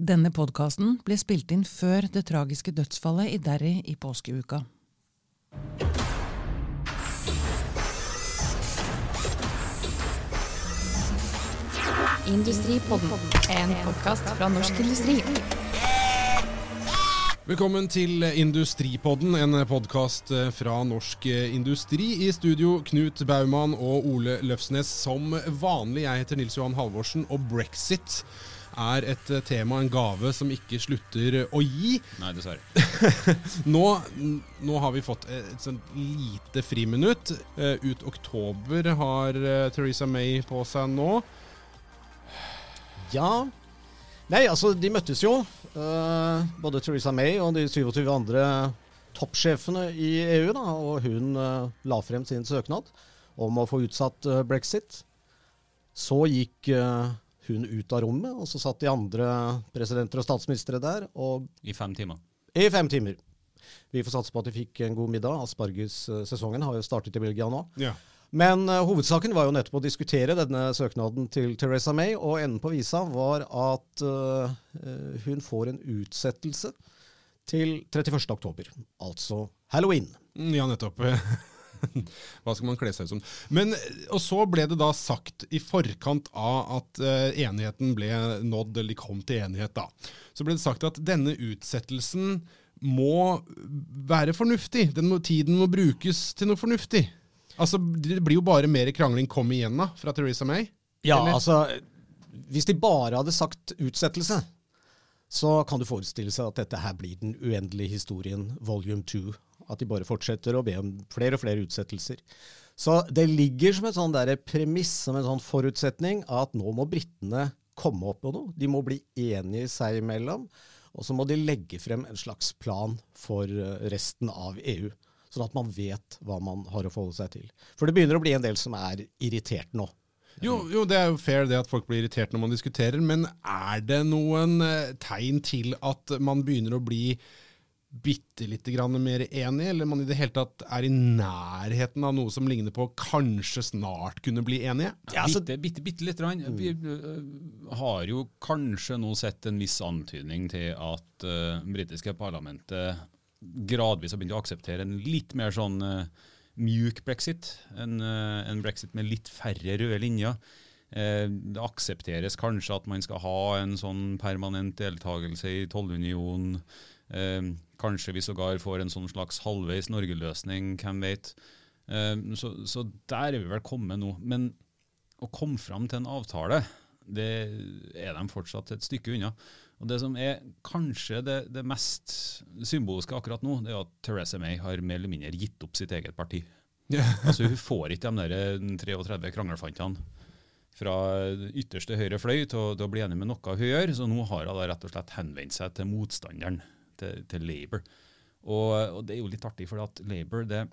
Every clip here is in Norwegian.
Denne podkasten ble spilt inn før det tragiske dødsfallet i Derry i påskeuka. Industripodden, en podkast fra Norsk Industri. Velkommen til Industripodden, en podkast fra Norsk Industri. I studio Knut Baumann og Ole Løfsnes som vanlig. Jeg heter Nils Johan Halvorsen, og brexit er et tema, en gave, som ikke slutter å gi. Nei, dessverre. Nå, nå har vi fått et sånt lite friminutt. Eh, Ut oktober har eh, Theresa May på seg nå. Ja Nei, altså, de møttes jo. Uh, både Theresa May og de 27 andre toppsjefene i EU. Da, og hun uh, la frem sin søknad om å få utsatt uh, brexit. Så gikk eh, hun ut av rommet, og så satt de andre presidenter og statsministre der og I fem timer. i fem timer. Vi får satse på at de fikk en god middag. Aspargessesongen har jo startet i Belgia nå. Ja. Men uh, hovedsaken var jo nettopp å diskutere denne søknaden til Theresa May, og enden på visa var at eh, hun får en utsettelse til 31. oktober, altså halloween. Ja, nettopp. Hva skal man kle seg ut som? Men, og så ble det da sagt i forkant av at eh, enigheten ble nådd, eller de kom til enighet, da. Så ble det sagt at denne utsettelsen må være fornuftig. Den må, tiden må brukes til noe fornuftig. Altså, Det blir jo bare mer krangling kom igjen da, fra Theresa May. Ja, Eller? altså Hvis de bare hadde sagt utsettelse, så kan du forestille seg at dette her blir den uendelige historien volume 2. At de bare fortsetter å be om flere og flere utsettelser. Så det ligger som en sånn premiss, som en sånn forutsetning, at nå må britene komme opp med noe. De må bli enige seg imellom. Og så må de legge frem en slags plan for eh, resten av EU. Sånn at man vet hva man har å forholde seg til. For det begynner å bli en del som er irritert nå. Jo, jo, det er jo fair det at folk blir irritert når man diskuterer, men er det noen eh, tegn til at man begynner å bli bitte lite grann mer enig, eller man i det hele tatt er i nærheten av noe som ligner på kanskje snart kunne bli enige? Ja, altså- bitte, bitte, bitte lite Rann. Vi øh, har jo kanskje nå sett en viss antydning til at uh, britiske parlamentet gradvis har begynt å akseptere en litt mer sånn uh, mjuk brexit. En, uh, en brexit med litt færre røde linjer. Eh, det aksepteres kanskje at man skal ha en sånn permanent deltakelse i tollunionen. Eh, kanskje vi sågar får en sånn slags halvveis Norge-løsning, hvem vet. Eh, så, så der er vi vel kommet nå. Men å komme fram til en avtale, det er de fortsatt et stykke unna. Og Det som er kanskje det, det mest symbolske akkurat nå, det er at Theresa May har mer eller mindre gitt opp sitt eget parti. Altså Hun får ikke de der 33 kranglefantene fra ytterste høyre fløy til å, til å bli enig med noe hun gjør, så nå har hun rett og slett henvendt seg til motstanderen, til, til Labour. Og, og det er jo litt artig, for at Labour det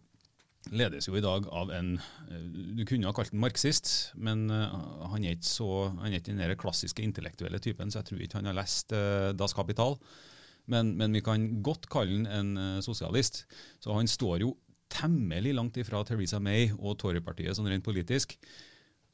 ledes jo i dag av en eh, Du kunne ha kalt den marxist, men eh, han er ikke så, han er ikke den der klassiske intellektuelle typen, så jeg tror ikke han har lest uh, Das Kapital. Men, men vi kan godt kalle han en sosialist. Så han står jo temmelig langt ifra Theresa May og Tory-partiet sånn rent politisk.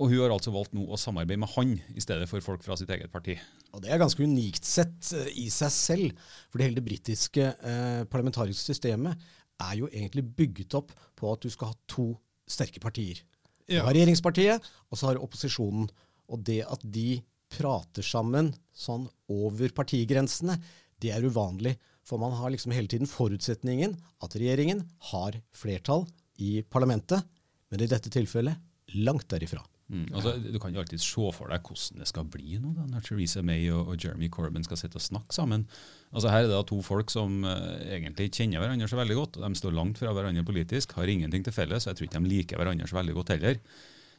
Og hun har altså valgt nå å samarbeide med han i stedet for folk fra sitt eget parti. Og det er ganske unikt sett eh, i seg selv. For det hele det britiske eh, parlamentariske systemet er jo egentlig bygget opp på at du skal ha to sterke partier. Du Ja. har regjeringspartiet, og så har du opposisjonen. Og det at de prater sammen sånn over partigrensene, det er uvanlig. For man har liksom hele tiden forutsetningen at regjeringen har flertall i parlamentet, men i dette tilfellet langt derifra. Mm. Altså, du kan jo alltid se for deg hvordan det skal bli nå da, når Theresa May og, og Jeremy Corbyn skal sitte og snakke sammen. Altså Her er det da to folk som uh, egentlig kjenner hverandre så veldig godt. og De står langt fra hverandre politisk, har ingenting til felles. og Jeg tror ikke de liker hverandre så veldig godt heller.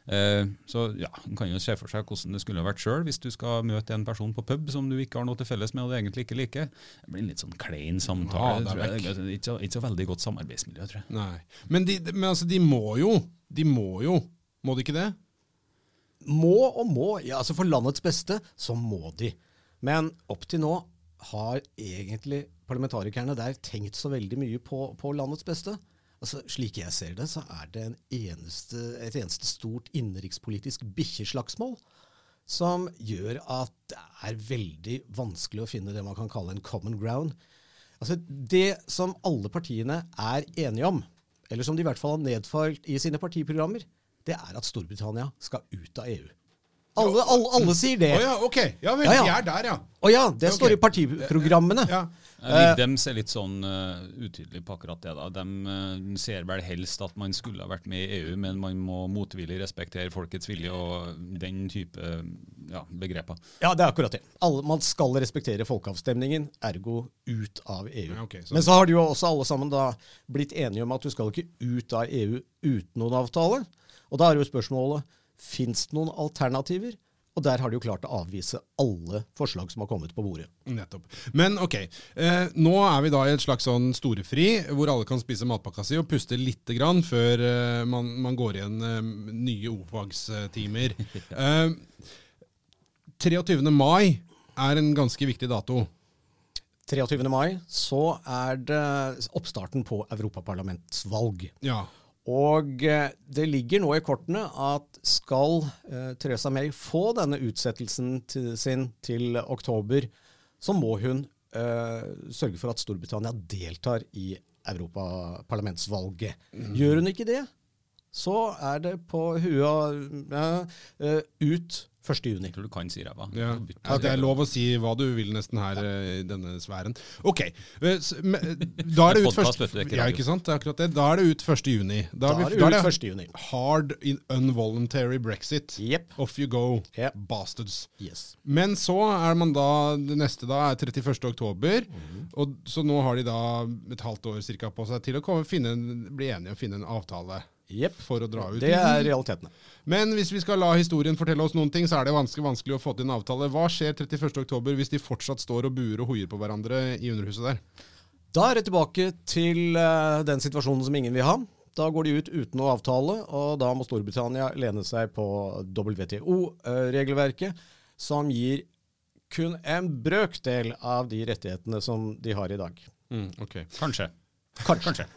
Uh, så ja, Man kan jo se for seg hvordan det skulle vært sjøl hvis du skal møte en person på pub som du ikke har noe til felles med og du egentlig ikke liker. Det blir en litt sånn klein samtale. Ja, det jeg. Det er ikke, så, ikke så veldig godt samarbeidsmiljø, tror jeg. Nei. Men, de, men altså, de må jo. De må jo. Må de ikke det? Må og må. Ja, altså For landets beste, så må de. Men opp til nå har egentlig parlamentarikerne der tenkt så veldig mye på, på landets beste. Altså, Slik jeg ser det, så er det en eneste, et eneste stort innenrikspolitisk bikkjeslagsmål. som gjør at det er veldig vanskelig å finne det man kan kalle en common ground. Altså Det som alle partiene er enige om, eller som de i hvert fall har nedfalt i sine partiprogrammer, det er at Storbritannia skal ut av EU. Alle, alle, alle sier det. Å ja, ok. Ja vel, Ja, ja. de er der, ja. Å ja, det okay. står i partiprogrammene. ja. Uh, Dems er litt sånn uh, utydelig på akkurat det. da. De uh, ser vel helst at man skulle ha vært med i EU, men man må motvillig respektere folkets vilje og den type ja, begreper. Ja, det er akkurat det. Alle, man skal respektere folkeavstemningen, ergo ut av EU. Ja, okay, så- Men så har de jo også alle sammen da blitt enige om at du skal ikke ut av EU uten noen avtale. Og da er jo spørsmålet fins det noen alternativer. Og der har de jo klart å avvise alle forslag som har kommet på bordet. Nettopp. Men ok, eh, nå er vi da i et slags sånn storefri, hvor alle kan spise matpakka si og puste lite grann før eh, man, man går igjen eh, nye ordfagstimer. Eh, 23. mai er en ganske viktig dato. 23. mai så er det oppstarten på europaparlamentsvalg. Ja. Og eh, det ligger nå i kortene at skal eh, Theresa May få denne utsettelsen til, sin til oktober, så må hun eh, sørge for at Storbritannia deltar i europaparlamentsvalget. Gjør hun ikke det, så er det på huet eh, ut 1. juni. Jeg tror du kan si ræva. Ja, ja, Det er lov å si hva du vil nesten her ja. i denne sfæren. Ok, eh, men, Da er det ut først Ja, ikke sant? Det er akkurat det. Da er det ut 1. juni. Da, Da er det ut 1. juni. hard in unvoluntary brexit. Yep. Off you go, Yep. bastards. Yes. Men så er man da Det neste da er 31. oktober. Mhm. Og så nå har de da et halvt år cirka på seg til å komme, finne bli enige og finne en avtale Jepp. for å dra ut. Det er realitetene. Men hvis vi skal la historien fortelle oss noen ting, så er det vanskelig, vanskelig å få til en avtale. Hva skjer 31. oktober hvis de fortsatt står og buer og hoier på hverandre i underhuset der? Da er det tilbake til eh, den situasjonen som ingen vil ha. Da går de ut uten å avtale, og da må Storbritannia lene seg på WTO-regelverket, som gir kun en brøkdel av de rettighetene som de har i dag. Mm, ok. Kanskje. Kanskje.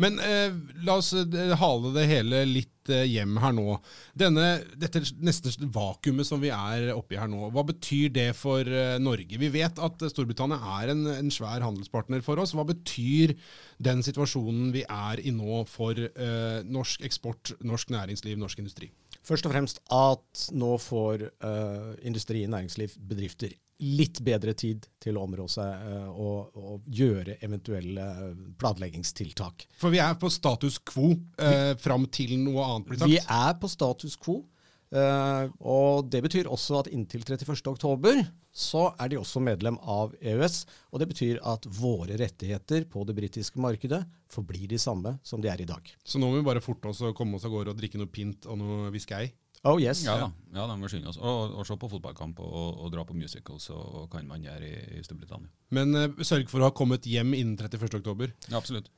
Men eh, la oss eh, hale det hele litt eh, hjem her nå. Denne, dette neste vakuumet som vi er oppi her nå, hva betyr det for eh, Norge? Vi vet at eh, Storbritannia er en, en svær handelspartner for oss. Hva betyr den situasjonen vi er i nå for eh, norsk eksport, norsk næringsliv, norsk industri? Først og fremst at nå får industri, næringsliv, bedrifter litt bedre tid til å områ seg eh, og, og gjøre eventuelle eh, planleggingstiltak. For vi er på status quo eh, fram til noe annet blir sagt. Vi er på status quo, eh, og det betyr også at inntil 31. oktober så er de også medlem av EØS. Og det betyr at våre rettigheter på det britiske markedet forblir de samme som de er i dag. Så nå må vi bare forte oss å komme oss av gårde og drikke noe pint og noe whisky. Oh yes. Ja da, ja, de må skynde oss. Og, og se på fotballkamp og, og dra på musicals og kan man gjøre i, i Storbritannia. Men uh, sørg for å ha kommet hjem innen 31. oktober. Ja, absolutt.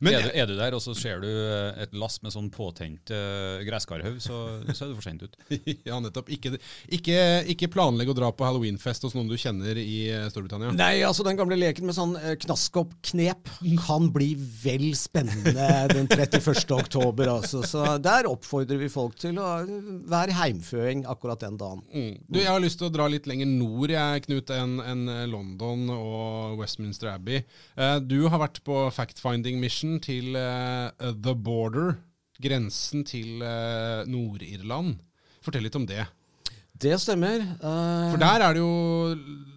Men er, du, er du der, og så ser du eh, et lass med sånn påtent uh, gresskarhaug, så, så er du for sent ut. ja, nettopp. Ikke, ikke, ikke planlegg å dra på halloweenfest hos noen du kjenner i eh, Storbritannia. Nei, altså den gamle leken med sånn knaskopp-knep kan bli vel spennende den 31. oktober. Altså. Så der oppfordrer vi folk til å være heimføing akkurat den dagen. Mm. Du, Jeg har lyst til å dra litt lenger nord jeg, Knut, enn en London og Westminster Abbey. Uh, du har vært på fact-finding mission til uh, The Border, grensen til uh, Nord-Irland. Fortell litt om det. Det stemmer. Uh... For der er det jo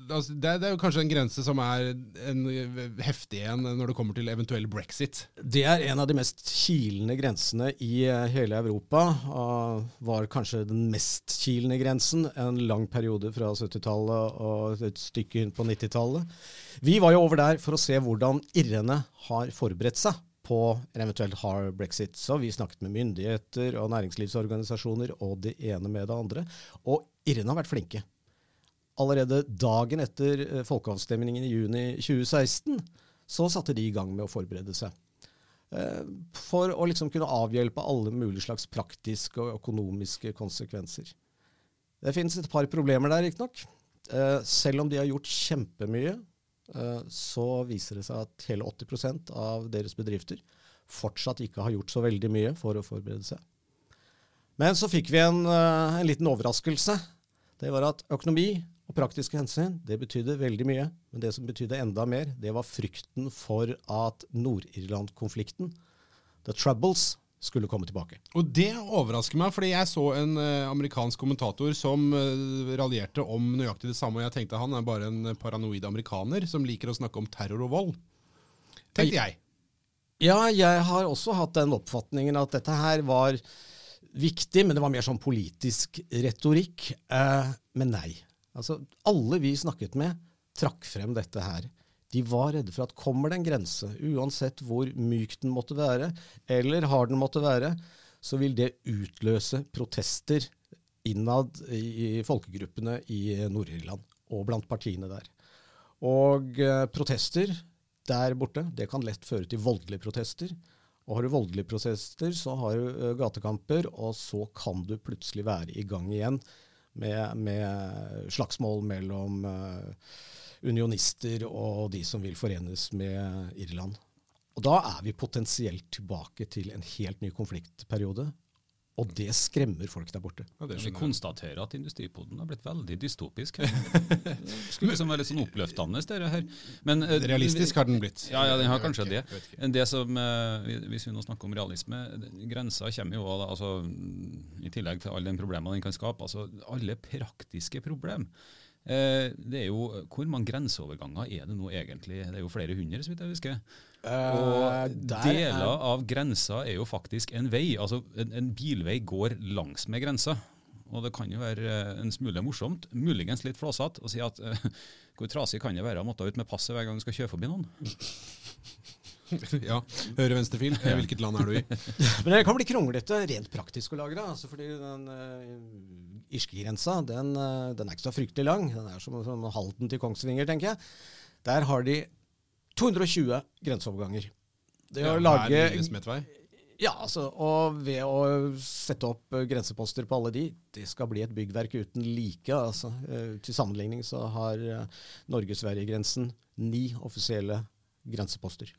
altså, det, er, det er jo kanskje en grense som er en heftig en når det kommer til eventuell brexit. Det er en av de mest kilende grensene i eh, hele Europa. og var kanskje den mest kilende grensen en lang periode fra 70-tallet og et stykke inn på 90-tallet. Vi var jo over der for å se hvordan irrene har forberedt seg på en eventuelt hard brexit. Så vi snakket med myndigheter og næringslivsorganisasjoner og det ene med det andre. Og irrene har vært flinke. Allerede dagen etter eh, folkeavstemningen i juni 2016 så satte de i gang med å forberede seg eh, for å liksom kunne avhjelpe alle mulige slags praktiske og økonomiske konsekvenser. Det finnes et par problemer der, riktignok. Eh, selv om de har gjort kjempemye, så viser det seg at hele 80% av deres bedrifter fortsatt ikke har gjort så veldig mye for å forberede seg. Men så fikk vi en, eh, en liten overraskelse. det var at økonomi og praktiske hensyn det betydde veldig mye. Men det som betydde enda mer, det var frykten for at Nord-Irland-konflikten, the troubles, skulle komme tilbake. Og det overrasker meg, fordi jeg så en eh, amerikansk kommentator som eh, raljerte om nøyaktig det samme, og jeg tenkte han er bare en paranoid amerikaner som liker å snakke om terror og vold. Tenkte jeg. Ja, jeg har også hatt den oppfatningen at dette her var viktig, men det var mer sånn politisk retorikk. Eh, men nei. Altså, alle vi snakket med, trakk frem dette her. De var redde for at kommer det en grense, uansett hvor myk den måtte være, eller hard den måtte være, så vil det utløse protester innad i folkegruppene i Nord-Irland og blant partiene der. Og eh, protester der borte, det kan lett føre til voldelige protester. Og har du voldelige protester, så har du eh, gatekamper, og så kan du plutselig være i gang igjen med, med slagsmål mellom uh, unionister og de som vil forenes med Irland. Og da er vi potensielt tilbake til en helt ny konfliktperiode. Og det skremmer folk der borte. Ja, Vi konstaterer at industripoden har blitt veldig dystopisk. skulle liksom være litt sånn oppløftende, dette her. Men, eh, Realistisk har den blitt. Ja, ja, den har kanskje det. Det som, eh, Hvis vi nå snakker om realisme, grensa kommer jo altså, i tillegg til alle de problemene den kan skape. altså Alle praktiske problem. Eh, det er jo, Hvor mange grenseoverganger er det nå egentlig? Det er jo flere hundre, så vidt jeg husker. Og Eh, deler er- av grensa er jo faktisk en vei. altså En, en bilvei går langs med grensa. Og det kan jo være eh, en smule morsomt, muligens litt flåsete, å si at uh, hvor trasig kan det være å måtte ut med passet hver gang du skal kjøre forbi noen? Ja, Høyre-venstre-fil. Eh, Hvilket land er du i? Men det kan bli kronglete rent praktisk å lagre. Altså fordi den uh, irskegrensa den, uh, den er ikke så fryktelig lang. Den er som, som Halden til Kongsvinger, tenker jeg. Der har de 220 grenseoverganger. Det å Ja, lage her. Ja, altså, og ved å sette opp eh, grenseposter på alle de, det skal bli et byggverk uten like. Altså. Eh, Til sammenligning så har eh, Norge-Sverige-grensen ni offisielle grenseposter.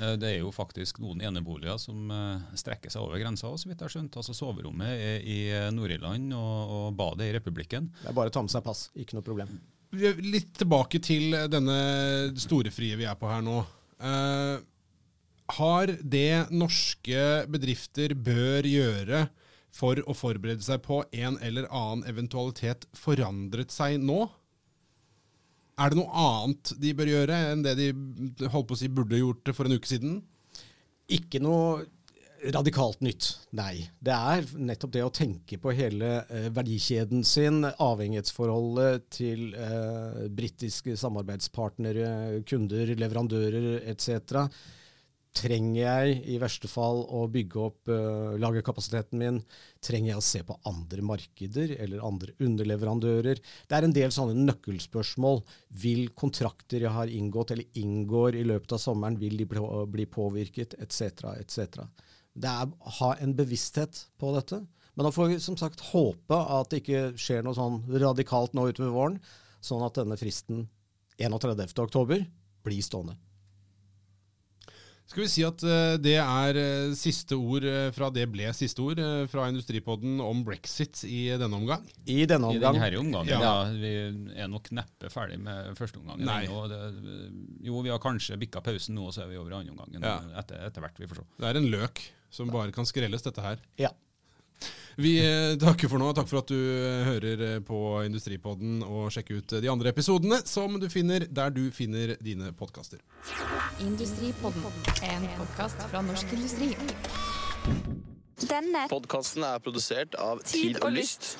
Eh, Det er jo faktisk noen eneboliger som strekker seg over grensa, så vidt jeg har skjønt. Altså Soverommet er i Nord-Irland og, og badet i Republikken. Det er bare å ta med seg pass, ikke noe problem. Litt tilbake til denne storefrie vi er på her nå. Eh, har det norske bedrifter bør gjøre for å forberede seg på en eller annen eventualitet forandret seg nå? Er det noe annet de bør gjøre enn det de holdt på å si burde gjort for en uke siden? Ikke noe radikalt nytt, nei. Det er nettopp det å tenke på hele eh, verdikjeden sin, avhengighetsforholdet til eh, britiske samarbeidspartnere, kunder, leverandører etc. Trenger jeg i verste fall å bygge opp eh, lagerkapasiteten min? Trenger jeg å se på andre markeder eller andre underleverandører? Det er en del sånne nøkkelspørsmål. Vil kontrakter jeg har inngått eller inngår i løpet av sommeren, vil de bli, påvirket, etc., etc. Det er å ha en bevissthet på dette. Men da får vi som sagt håpe at det ikke skjer noe sånn radikalt nå utover våren, sånn at denne fristen 31.10 blir stående. Skal vi si at eh, det er eh, siste ord eh, fra det ble siste ord fra Industripodden om brexit i denne omgang? I denne omgang. I denne omgangen, Ja. ja. Vi er nok neppe ferdig med første omgangen. Nei. jo, vi har kanskje bikka pausen nå, og så er vi over i andre omgangen Ja. etter, etter hvert. Vi får se. Det er en løk som bare kan skrelles, dette her. Ja. Vi eh, takker for nå. Takk for at du eh, hører eh, på Industripodden og sjekker ut de andre episodene som du finner der du finner dine podkaster. Industripodden, en podkast fra Norsk Industri. Denne Podkasten er produsert av Tid Tid og. Lyst.